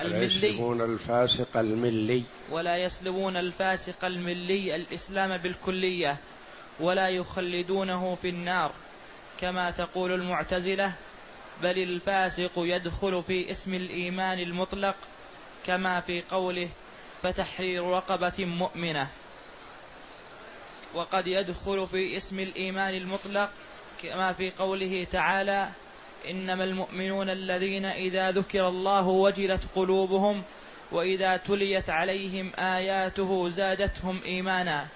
الملي الملي. يسلبون الفاسق الملي. ولا يسلبون الفاسق الملي الإسلام بالكلية. ولا يخلدونه في النار. كما تقول المعتزلة بل الفاسق يدخل في اسم الإيمان المطلق كما في قوله فتحرير رقبة مؤمنة وقد يدخل في اسم الإيمان المطلق كما في قوله تعالى إنما المؤمنون الذين إذا ذكر الله وجلت قلوبهم وإذا تليت عليهم آياته زادتهم إيمانا.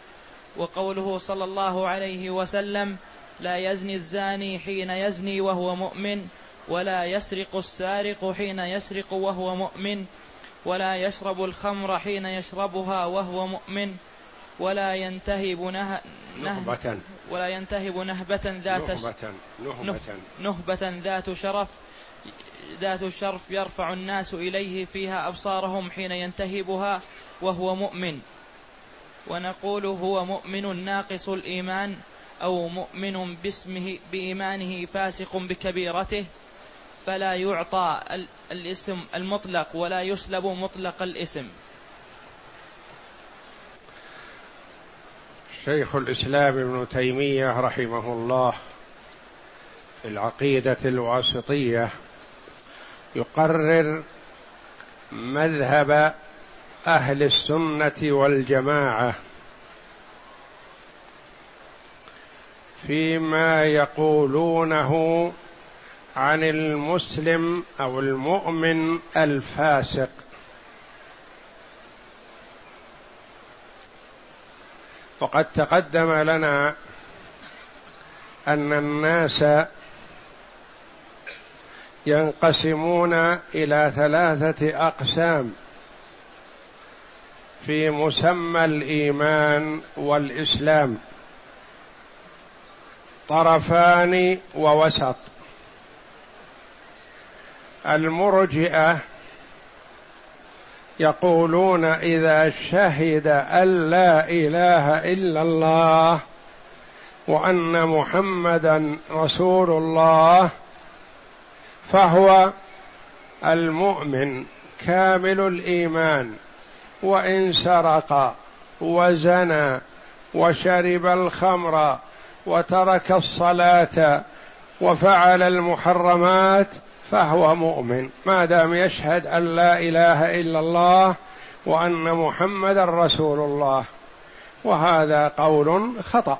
وقوله صلى الله عليه وسلم لا يزني الزاني حين يزني وهو مؤمن ولا يسرق السارق حين يسرق وهو مؤمن ولا يشرب الخمر حين يشربها وهو مؤمن ولا ينتهب نه... نهبة. ولا ينتهب نهبة ذات نهبة. نهبة, نهبة ذات شرف. ذات شرف يرفع الناس إليه فيها أبصارهم حين ينتهبها وهو مؤمن. ونقول هو مؤمن ناقص الإيمان أو مؤمن باسمه بإيمانه فاسق بكبيرته. فلا يعطى الاسم المطلق ولا يسلب مطلق الاسم. شيخ الإسلام ابن تيمية رحمه الله في العقيدة الواسطية يقرر مذهب أهل السنة والجماعة فيما يقولونه عن المسلم أو المؤمن الفاسق. وقد تقدم لنا أن الناس ينقسمون إلى ثلاثة أقسام في مسمى الإيمان والإسلام. طرفان ووسط. المرجئة يقولون إذا شهد أن لا إله إلا الله وأن محمدا رسول الله فهو المؤمن كامل الإيمان وإن سرق وزنى وشرب الخمر وترك الصلاة وفعل المحرمات فهو مؤمن. ما دام يشهد أن لا إله إلا الله وأن محمدا رسول الله. وهذا قول خطأ.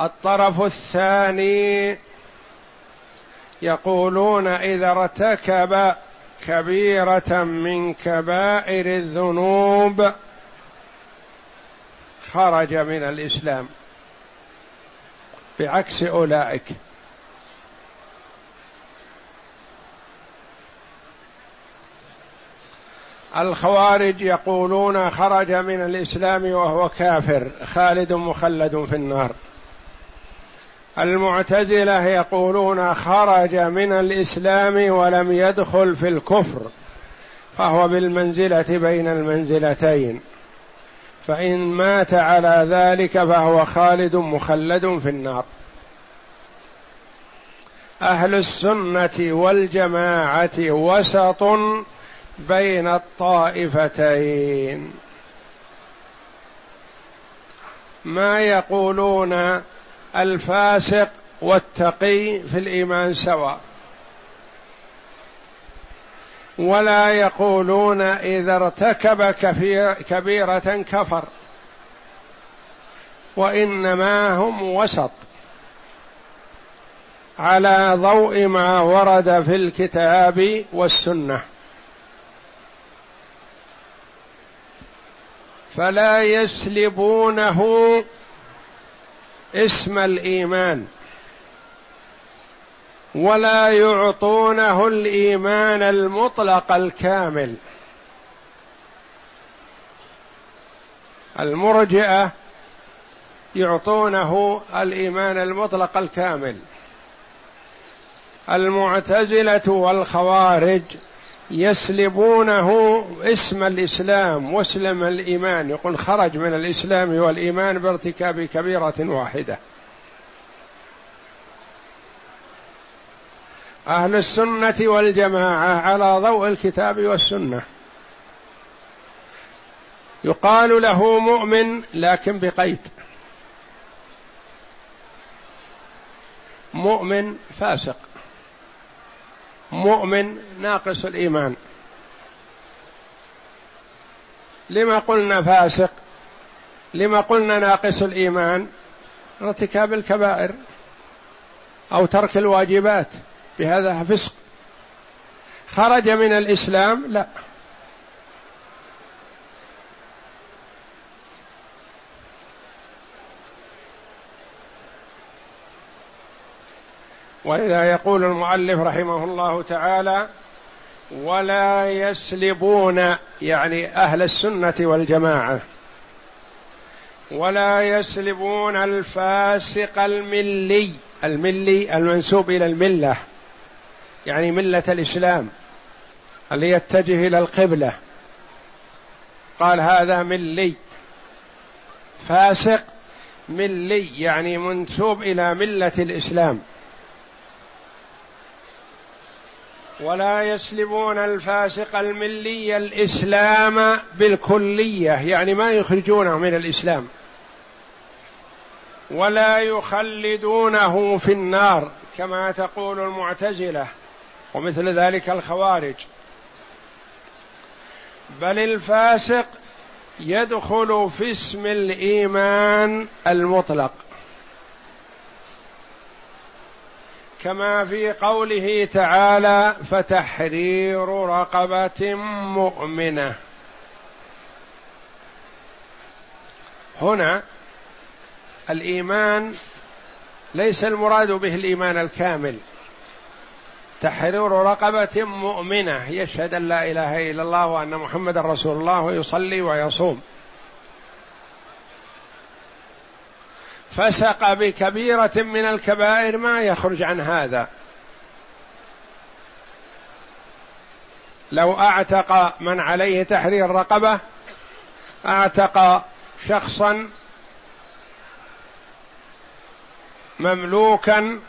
الطرف الثاني يقولون إذا ارتكب كبيرة من كبائر الذنوب خرج من الإسلام. بعكس أولئك. الخوارج يقولون خرج من الإسلام وهو كافر خالد مخلد في النار. المعتزلة يقولون خرج من الإسلام ولم يدخل في الكفر فهو بالمنزلة بين المنزلتين. فإن مات على ذلك فهو خالد مخلد في النار. أهل السنة والجماعة وسط بين الطائفتين. ما يقولون الفاسق والتقي في الإيمان سواء. ولا يقولون إذا ارتكب كبيرة كفر. وإنما هم وسط. على ضوء ما ورد في الكتاب والسنة. فلا يسلبونه اسم الإيمان. ولا يعطونه الإيمان المطلق الكامل. المرجئة يعطونه الإيمان المطلق الكامل. المعتزلة والخوارج يسلبونه اسم الإسلام واسلم الإيمان. يقول خرج من الإسلام والإيمان بارتكاب كبيرة واحدة. أهل السنة والجماعة على ضوء الكتاب والسنة. يقال له مؤمن لكن بقيد. مؤمن فاسق. مؤمن ناقص الإيمان. لما قلنا فاسق؟ لما قلنا ناقص الإيمان؟ ارتكاب الكبائر أو ترك الواجبات. بهذا فسق. خرج من الإسلام؟ لا. ولذا يقول المؤلف رحمه الله تعالى ولا يسلبون يعني أهل السنة والجماعة. ولا يسلبون الفاسق الملي. الملي المنسوب إلى الملة. يعني ملة الإسلام اللي يتجه إلى القبلة. قال هذا ملي فاسق ملي يعني منسوب إلى ملة الإسلام. ولا يسلبون الفاسق الملي الإسلام بالكلية يعني ما يخرجونه من الإسلام. ولا يخلدونه في النار كما تقول المعتزلة. ومثل ذلك الخوارج. بل الفاسق يدخل في اسم الإيمان المطلق. كما في قوله تعالى فتحرير رقبة مؤمنة. هنا الإيمان ليس المراد به الإيمان الكامل. تحرير رقبة مؤمنة. يشهد أن لا إله إلا الله وأن محمدا رسول الله ويصلي ويصوم. فسق بكبيرة من الكبائر ما يخرج عن هذا. لو أعتق من عليه تحرير رقبة أعتق شخصا مملوكا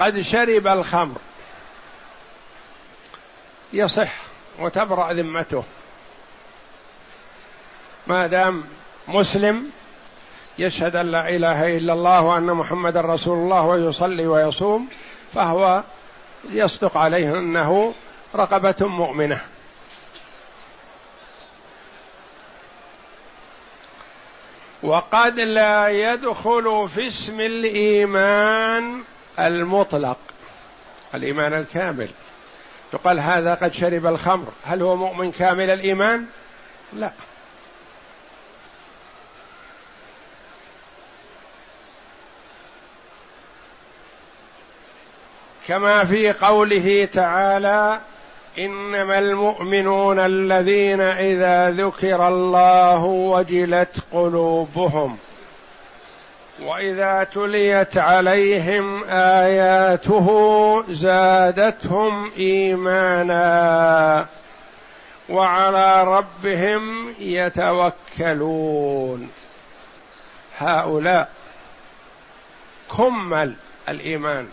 قد شرب الخمر. يصح وتبرأ ذمته. ما دام مسلم يشهد أن لا إله إلا الله وأن محمدا رسول الله ويصلي ويصوم فهو يصدق عليه أنه رقبة مؤمنة. وقد لا يدخل في اسم الإيمان المطلق الإيمان الكامل. يقال هذا قد شرب الخمر. هل هو مؤمن كامل الإيمان؟ لا. كما في قوله تعالى إنما المؤمنون الذين إذا ذكر الله وجلت قلوبهم. وإذا تليت عليهم آياته زادتهم إيمانا وعلى ربهم يتوكلون. هؤلاء كمل الإيمان.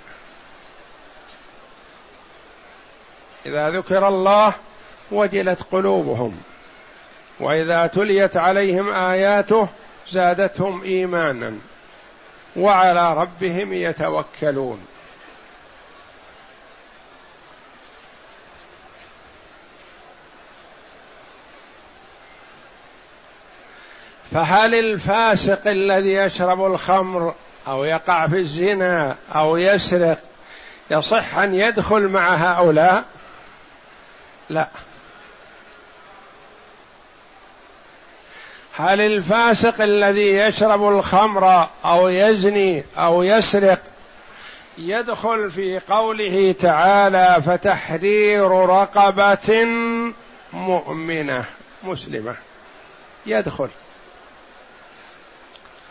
إذا ذكر الله وجلت قلوبهم. وإذا تليت عليهم آياته زادتهم إيمانا. وعلى ربهم يتوكلون. فهل الفاسق الذي يشرب الخمر أو يقع في الزنا أو يسرق يصح أن يدخل مع هؤلاء؟ لا. هل الفاسق الذي يشرب الخمر أو يزني أو يسرق يدخل في قوله تعالى فتحرير رقبة مؤمنة مسلمة؟ يدخل.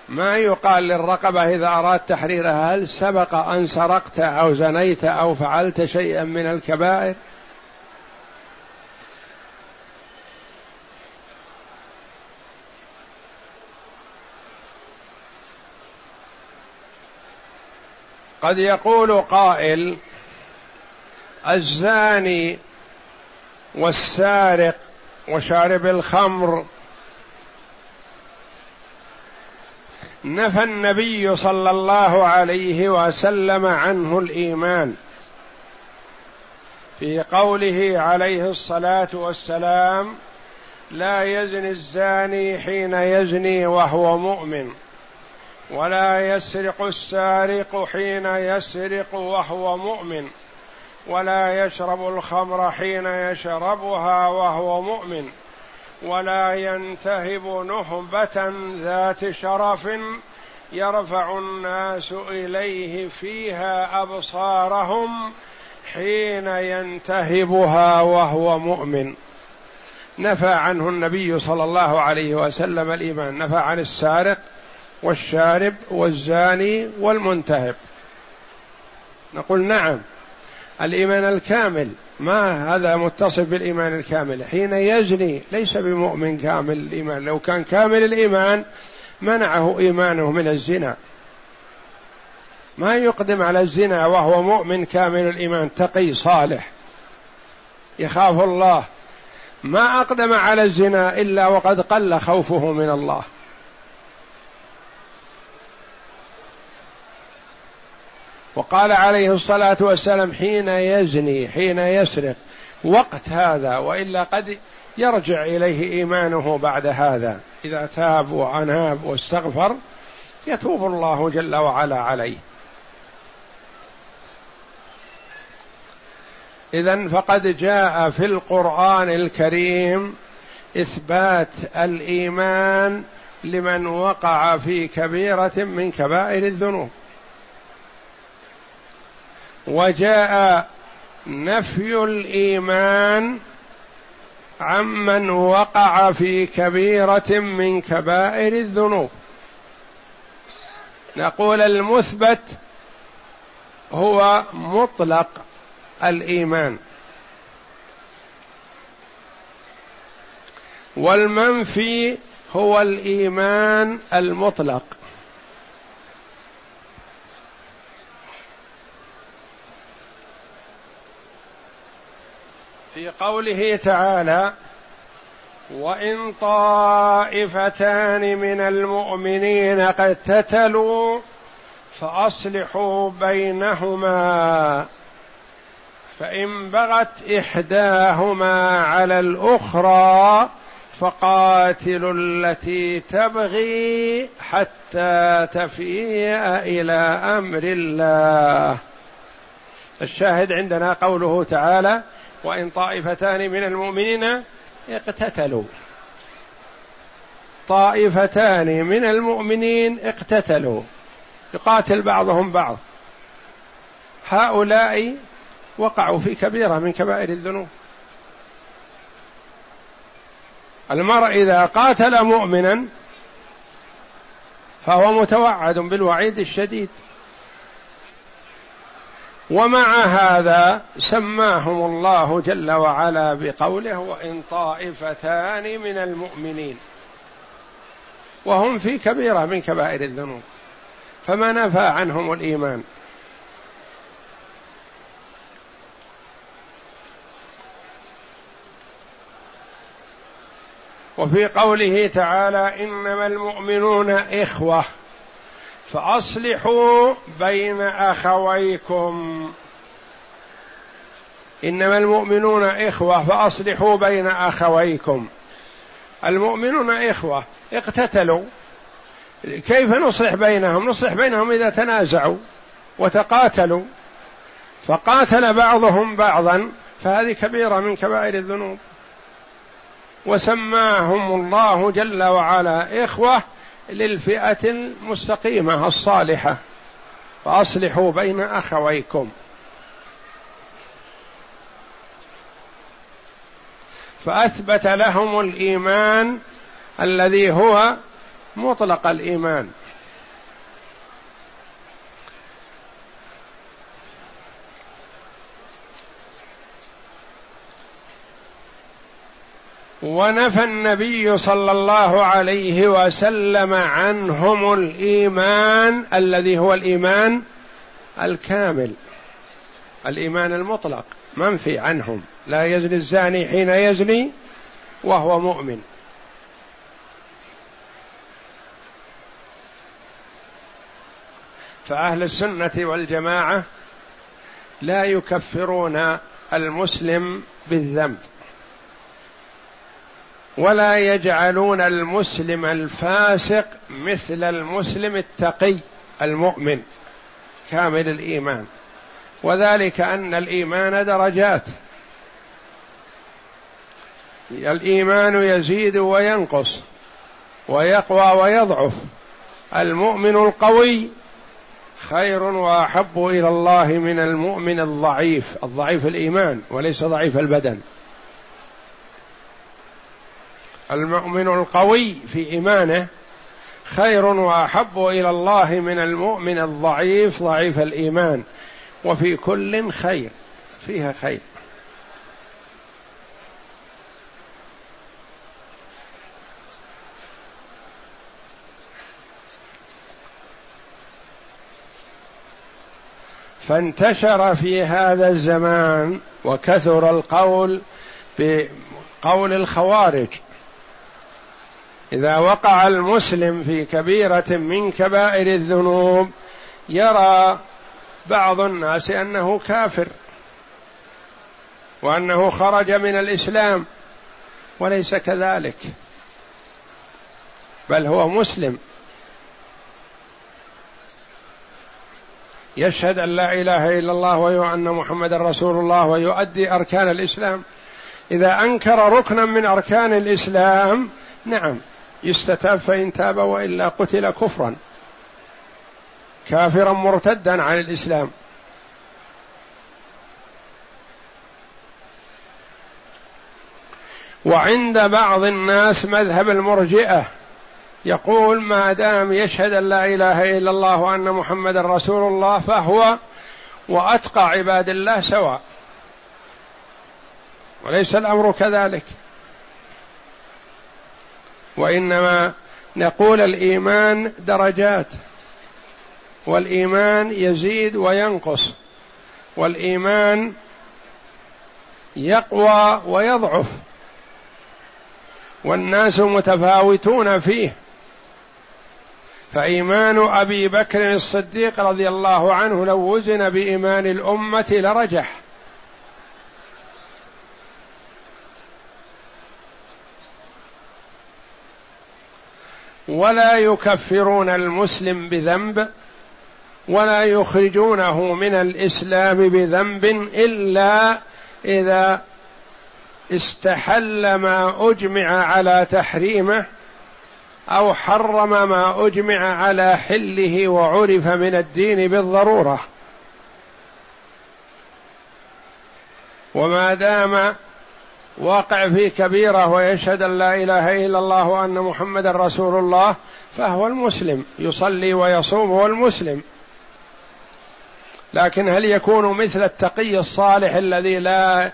ما يقال للرقبة إذا اردت تحريرها هل سبق أن سرقت أو زنيت أو فعلت شيئا من الكبائر؟ قد يقول قائل الزاني والسارق وشارب الخمر. نفى النبي صلى الله عليه وسلم عنه الإيمان. في قوله عليه الصلاة والسلام لا يزني الزاني حين يزني وهو مؤمن. ولا يسرق السارق حين يسرق وهو مؤمن ولا يشرب الخمر حين يشربها وهو مؤمن ولا ينتهب نهبة ذات شرف يرفع الناس إليه فيها أبصارهم حين ينتهبها وهو مؤمن. نفى عنه النبي صلى الله عليه وسلم الإيمان نفى عن السارق والشارب والزاني والمنتهب. نقول نعم الإيمان الكامل. ما هذا متصف بالإيمان الكامل؟ حين يزني ليس بمؤمن كامل الإيمان. لو كان كامل الإيمان منعه إيمانه من الزنا. ما يقدم على الزنا وهو مؤمن كامل الإيمان تقي صالح. يخاف الله. ما أقدم على الزنا إلا وقد قل خوفه من الله. وقال عليه الصلاة والسلام حين يزني حين يسرق وقت هذا وإلا قد يرجع إليه إيمانه بعد هذا. إذا تاب وأناب واستغفر يتوب الله جل وعلا عليه. اذا فقد جاء في القرآن الكريم إثبات الإيمان لمن وقع في كبيرة من كبائر الذنوب. وجاء نفي الإيمان عمن وقع في كبيرة من كبائر الذنوب. نقول المثبت هو مطلق الإيمان. والمنفي هو الإيمان المطلق. في قوله تعالى وإن طائفتان من المؤمنين اقتتلوا فأصلحوا بينهما فإن بغت إحداهما على الأخرى فقاتلوا التي تبغي حتى تفيء إلى أمر الله. الشاهد عندنا قوله تعالى وإن طائفتان من المؤمنين اقتتلوا. طائفتان من المؤمنين اقتتلوا. يقاتل بعضهم بعض. هؤلاء وقعوا في كبيرة من كبائر الذنوب. المرء إذا قاتل مؤمنا فهو متوعد بالوعيد الشديد. ومع هذا سماهم الله جل وعلا بقوله وإن طائفتان من المؤمنين. وهم في كبيرة من كبائر الذنوب. فما نفى عنهم الإيمان. وفي قوله تعالى إنما المؤمنون إخوة. فأصلحوا بين أخويكم. إنما المؤمنون إخوة فأصلحوا بين أخويكم. المؤمنون إخوة اقتتلوا. كيف نصلح بينهم؟ نصلح بينهم إذا تنازعوا وتقاتلوا. فقاتل بعضهم بعضا فهذه كبيرة من كبائر الذنوب. وسماهم الله جل وعلا إخوة للفئة المستقيمة الصالحة. فأصلحوا بين أخويكم. فأثبت لهم الإيمان الذي هو مطلق الإيمان. ونفى النبي صلى الله عليه وسلم عنهم الإيمان الذي هو الإيمان الكامل. الإيمان المطلق منفي عنهم لا يزني الزاني حين يزني وهو مؤمن. فأهل السنة والجماعة لا يكفرون المسلم بالذنب. ولا يجعلون المسلم الفاسق مثل المسلم التقي المؤمن كامل الإيمان. وذلك أن الإيمان درجات. الإيمان يزيد وينقص ويقوى ويضعف. المؤمن القوي خير وأحب إلى الله من المؤمن الضعيف الضعيف الإيمان وليس ضعيف البدن. المؤمن القوي في إيمانه خير وأحب إلى الله من المؤمن الضعيف ضعيف الإيمان. وفي كل خير فيها خير. فانتشر في هذا الزمان وكثر القول بقول الخوارج إذا وقع المسلم في كبيرة من كبائر الذنوب يرى بعض الناس أنه كافر وأنه خرج من الإسلام وليس كذلك بل هو مسلم. يشهد أن لا إله إلا الله وأن محمدا رسول الله ويؤدي أركان الإسلام. إذا أنكر ركنا من أركان الإسلام نعم يستتاب فإن تاب وإلا قتل كفرا. كافرا مرتدا عن الإسلام. وعند بعض الناس مذهب المرجئة يقول ما دام يشهد أن لا إله إلا الله وأن محمدا رسول الله فهو وأتقى عباد الله سواء. وليس الأمر كذلك. وإنما نقول الإيمان درجات والإيمان يزيد وينقص والإيمان يقوى ويضعف والناس متفاوتون فيه. فإيمان أبي بكر الصديق رضي الله عنه لو وزن بإيمان الأمة لرجح. ولا يكفرون المسلم بذنب ولا يخرجونه من الإسلام بذنب إلا إذا استحل ما أجمع على تحريمه أو حرم ما أجمع على حله وعرف من الدين بالضرورة. وما دام واقع في كبيرة ويشهد أن لا إله إلا الله وأن محمدا رسول الله فهو المسلم. يصلي ويصوم هو المسلم. لكن هل يكون مثل التقي الصالح الذي لا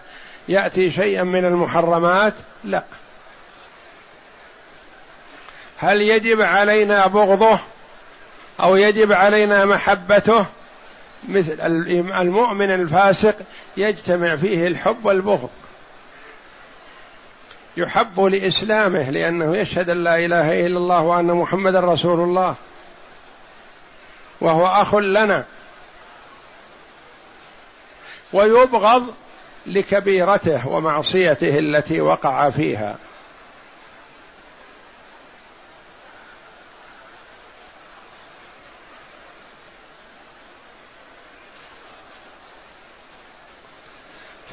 يأتي شيئا من المحرمات؟ لا. هل يجب علينا بغضه أو يجب علينا محبته؟ مثل المؤمن الفاسق يجتمع فيه الحب والبغض. يحب لإسلامه لأنه يشهد أن لا إله إلا الله وأن محمدا رسول الله وهو أخ لنا. ويبغض لكبيرته ومعصيته التي وقع فيها.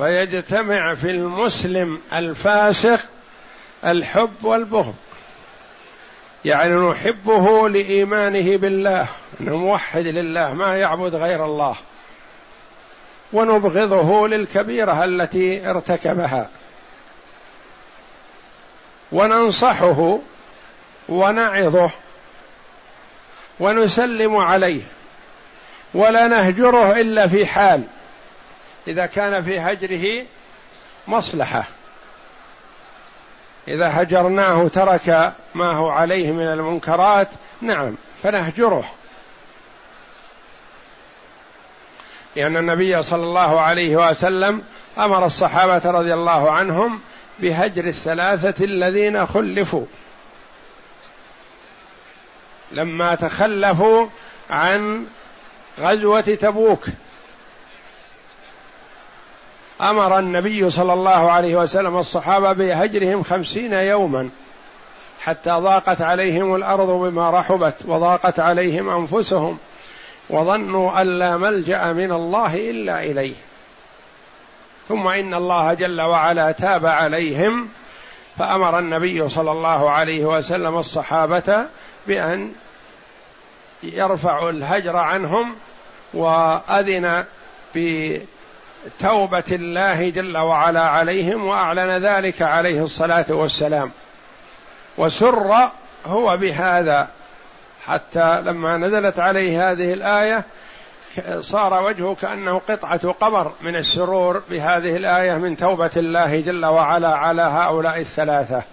فيجتمع في المسلم الفاسق الحب والبغض. يعني نحبه لإيمانه بالله انه موحد لله ما يعبد غير الله ونبغضه للكبيرة التي ارتكبها وننصحه ونعظه ونسلم عليه ولا نهجره إلا في حال إذا كان في هجره مصلحة. إذا هجرناه ترك ما هو عليه من المنكرات نعم فنهجره. لأن النبي صلى الله عليه وسلم أمر الصحابة رضي الله عنهم بهجر الثلاثة الذين خلفوا. لما تخلفوا عن غزوة تبوك. أمر النبي صلى الله عليه وسلم الصحابة بهجرهم خمسين يوما حتى ضاقت عليهم الأرض بما رحبت وضاقت عليهم أنفسهم وظنوا أن لا ملجأ من الله إلا إليه. ثم إن الله جل وعلا تاب عليهم فأمر النبي صلى الله عليه وسلم الصحابة بأن يرفعوا الهجر عنهم وأذن بتوبه الله جل وعلا عليهم وأعلن ذلك عليه الصلاة والسلام. وسر هو بهذا. حتى لما نزلت عليه هذه الآية صار وجهه كأنه قطعة قمر من السرور بهذه الآية من توبة الله جل وعلا على هؤلاء الثلاثة.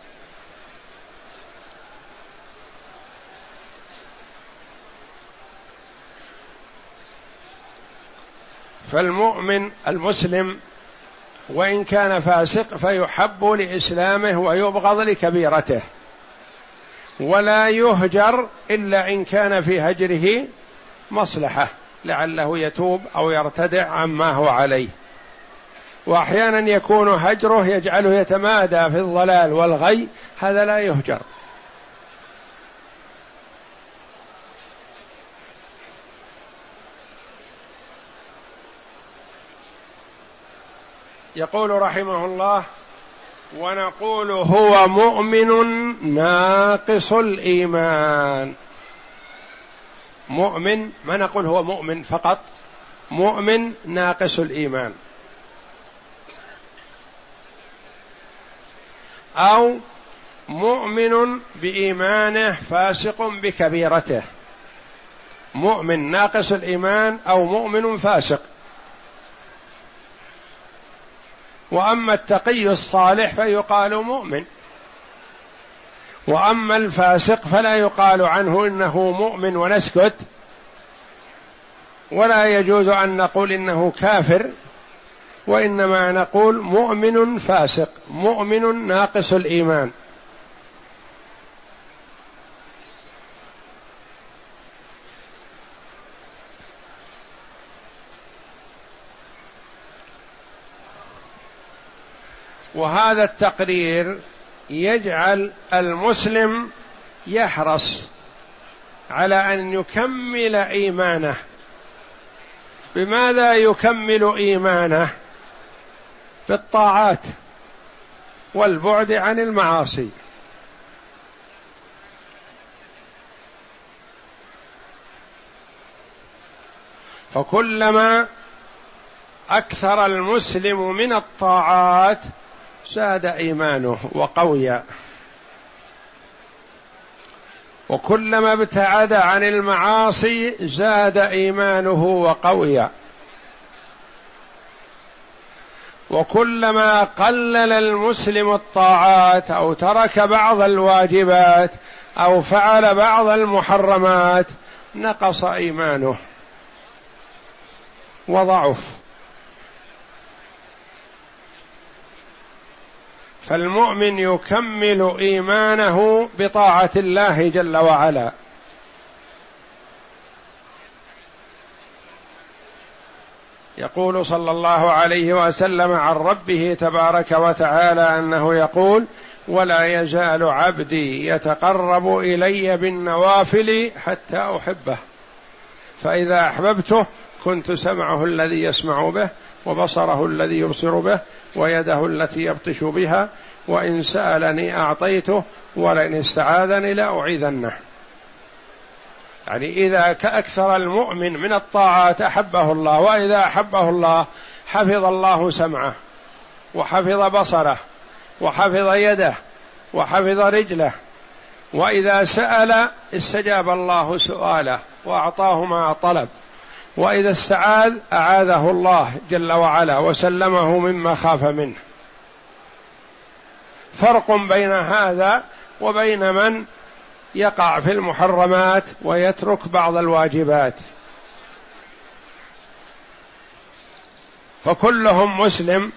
فالمؤمن المسلم وإن كان فاسق فيحب لإسلامه ويبغض لكبيرته ولا يهجر إلا إن كان في هجره مصلحة لعله يتوب أو يرتدع عما هو عليه. واحيانا يكون هجره يجعله يتمادى في الضلال والغي هذا لا يهجر. يقول رحمه الله ونقول هو مؤمن ناقص الإيمان. مؤمن ما نقول هو مؤمن فقط مؤمن ناقص الإيمان. أو مؤمن بإيمانه فاسق بكبيرته. مؤمن ناقص الإيمان أو مؤمن فاسق. وأما التقي الصالح فيقال مؤمن. وأما الفاسق فلا يقال عنه إنه مؤمن ونسكت. ولا يجوز أن نقول إنه كافر وإنما نقول مؤمن فاسق مؤمن ناقص الإيمان. وهذا التقرير يجعل المسلم يحرص على أن يكمل إيمانه. بماذا يكمل إيمانه؟ بالطاعات والبعد عن المعاصي. فكلما أكثر المسلم من الطاعات زاد إيمانه وقوي. وكلما ابتعد عن المعاصي زاد إيمانه وقوي. وكلما قلل المسلم الطاعات أو ترك بعض الواجبات أو فعل بعض المحرمات نقص إيمانه. وضعف. فالمؤمن يكمل إيمانه بطاعة الله جل وعلا. يقول صلى الله عليه وسلم عن ربه تبارك وتعالى أنه يقول ولا يزال عبدي يتقرب إلي بالنوافل حتى أحبه. فإذا أحببته كنت سمعه الذي يسمع به وبصره الذي يبصر به ويده التي يبطش بها وإن سألني أعطيته ولئن استعاذني لأعيذنه. يعني إذا كأكثر المؤمن من الطاعات أحبه الله وإذا أحبه الله حفظ الله سمعه وحفظ بصره وحفظ يده وحفظ رجله. وإذا سأل استجاب الله سؤاله وأعطاه ما طلب. وإذا استعاذ أعاذه الله جل وعلا وسلمه مما خاف منه. فرق بين هذا وبين من يقع في المحرمات ويترك بعض الواجبات. فكلهم مسلم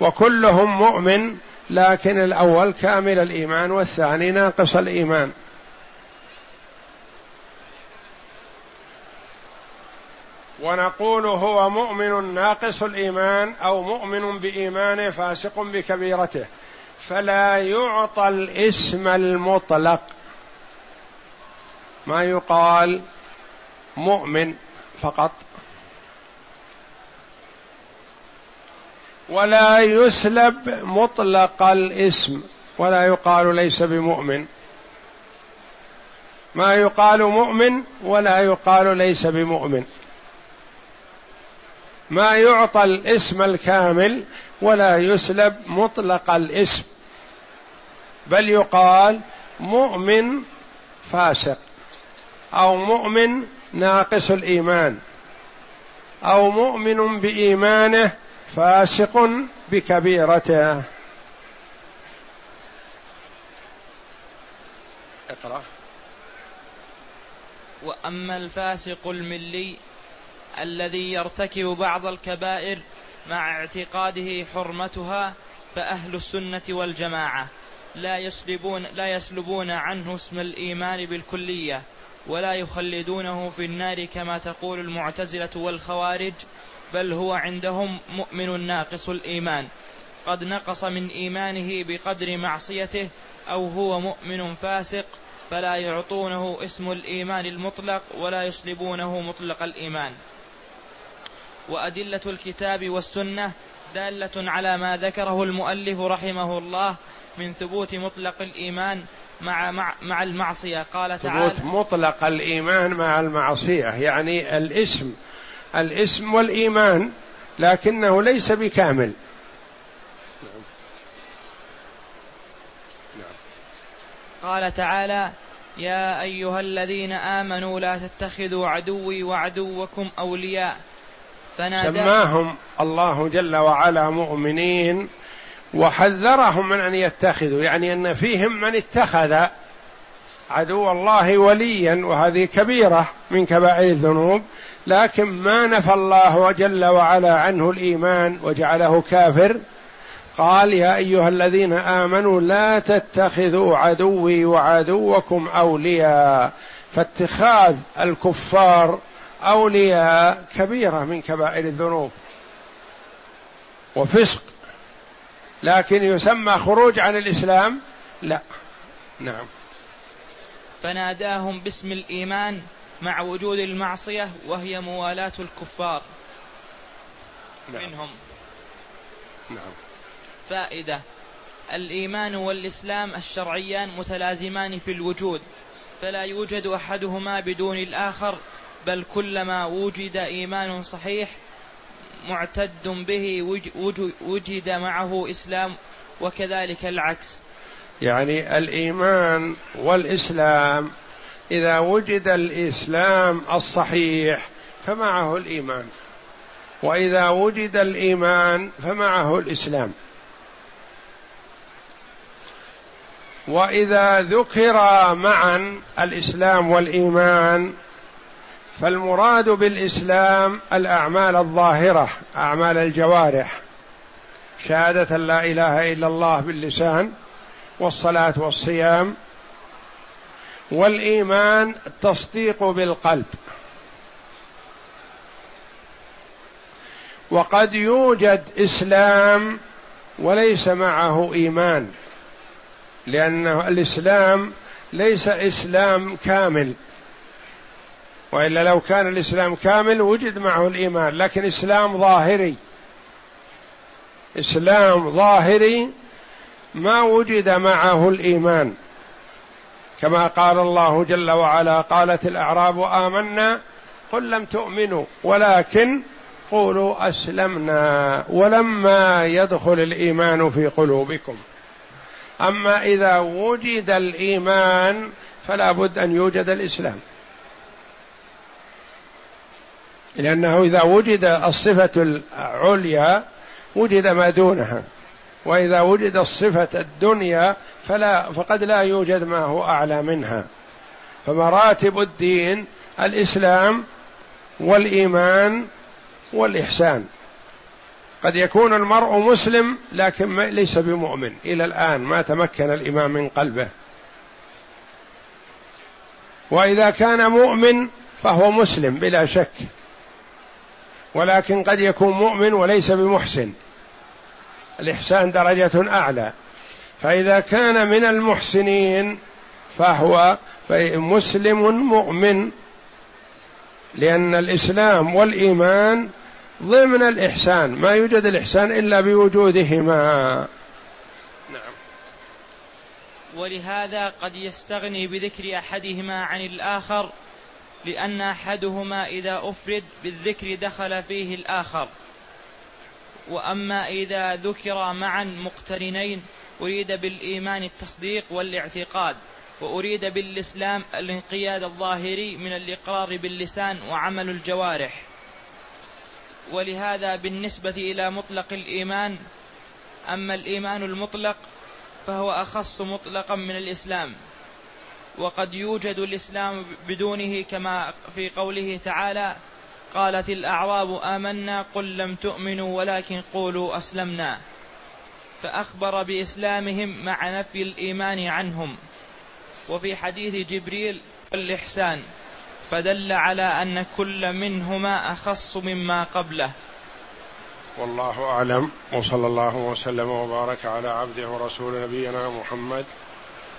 وكلهم مؤمن لكن الأول كامل الإيمان والثاني ناقص الإيمان. ونقول هو مؤمن ناقص الإيمان أو مؤمن بإيمانه فاسق بكبيرته فلا يعطى الإسم المطلق. ما يقال مؤمن فقط. ولا يسلب مطلق الإسم ولا يقال ليس بمؤمن. ما يقال مؤمن ولا يقال ليس بمؤمن. ما يعطى الاسم الكامل ولا يسلب مطلق الاسم. بل يقال مؤمن فاسق أو مؤمن ناقص الإيمان أو مؤمن بإيمانه فاسق بكبيرته. اقرأ. وأما الفاسق الملي الذي يرتكب بعض الكبائر مع اعتقاده حرمتها فأهل السنة والجماعة لا يسلبون لا يسلبون عنه اسم الإيمان بالكلية ولا يخلدونه في النار كما تقول المعتزلة والخوارج بل هو عندهم مؤمن ناقص الإيمان. قد نقص من إيمانه بقدر معصيته أو هو مؤمن فاسق فلا يعطونه اسم الإيمان المطلق ولا يسلبونه مطلق الإيمان. وأدلة الكتاب والسنة دالة على ما ذكره المؤلف رحمه الله من ثبوت مطلق الإيمان مع مع, مع المعصية. قال تعالى ثبوت مطلق الإيمان مع المعصية يعني الاسم الاسم والإيمان لكنه ليس بكامل. قال تعالى يا أيها الذين آمنوا لا تتخذوا عدوي وعدوكم أولياء. سماهم الله جل وعلا مؤمنين وحذرهم من أن يتخذوا يعني أن فيهم من اتخذ عدو الله وليا وهذه كبيرة من كبائر الذنوب لكن ما نفى الله جل وعلا عنه الإيمان وجعله كافر. قال يا أيها الذين آمنوا لا تتخذوا عدوي وعدوكم أولياء فاتخاذ الكفار أولياء كبيرة من كبائر الذنوب وفسق. لكن يسمى خروج عن الإسلام؟ لا. نعم. فناداهم باسم الإيمان مع وجود المعصية وهي موالاة الكفار. نعم. منهم. نعم. فائدة. الإيمان والإسلام الشرعيان متلازمان في الوجود فلا يوجد أحدهما بدون الآخر بل كلما وجد إيمان صحيح معتد به وجد معه إسلام وكذلك العكس. يعني الإيمان والإسلام إذا وجد الإسلام الصحيح فمعه الإيمان وإذا وجد الإيمان فمعه الإسلام. وإذا ذكر معا الإسلام والإيمان فالمراد بالإسلام الأعمال الظاهرة أعمال الجوارح. شهادة لا إله إلا الله باللسان والصلاة والصيام والإيمان التصديق بالقلب. وقد يوجد إسلام وليس معه إيمان لأن الإسلام ليس إسلام كامل. وإلا لو كان الإسلام كامل وجد معه الإيمان لكن إسلام ظاهري. إسلام ظاهري ما وجد معه الإيمان. كما قال الله جل وعلا قالت الأعراب آمنا قل لم تؤمنوا ولكن قولوا أسلمنا. ولما يدخل الإيمان في قلوبكم. أما إذا وجد الإيمان فلا بد أن يوجد الإسلام. لأنه إذا وجد الصفة العليا وجد ما دونها. وإذا وجد الصفة الدنيا فلا فقد لا يوجد ما هو أعلى منها. فمراتب الدين الإسلام والإيمان والإحسان. قد يكون المرء مسلم لكن ليس بمؤمن. إلى الآن ما تمكن الايمان من قلبه. وإذا كان مؤمن فهو مسلم بلا شك. ولكن قد يكون مؤمن وليس بمحسن. الإحسان درجة أعلى. فإذا كان من المحسنين فهو مسلم مؤمن. لأن الإسلام والإيمان ضمن الإحسان. ما يوجد الإحسان إلا بوجودهما. نعم. ولهذا قد يستغني بذكر أحدهما عن الآخر لأن أحدهما إذا أفرد بالذكر دخل فيه الآخر. وأما إذا ذكر معا مقترنين أريد بالإيمان التصديق والاعتقاد وأريد بالإسلام الانقياد الظاهري من الإقرار باللسان وعمل الجوارح. ولهذا بالنسبة إلى مطلق الإيمان أما الإيمان المطلق فهو أخص مطلقا من الإسلام. وقد يوجد الإسلام بدونه كما في قوله تعالى قالت الأعراب آمنا قل لم تؤمنوا ولكن قولوا أسلمنا. فأخبر بإسلامهم مع نفي الإيمان عنهم. وفي حديث جبريل الاحسان فدل على أن كل منهما أخص مما قبله. والله أعلم. وصلى الله وسلم وبارك على عبده ورسول نبينا محمد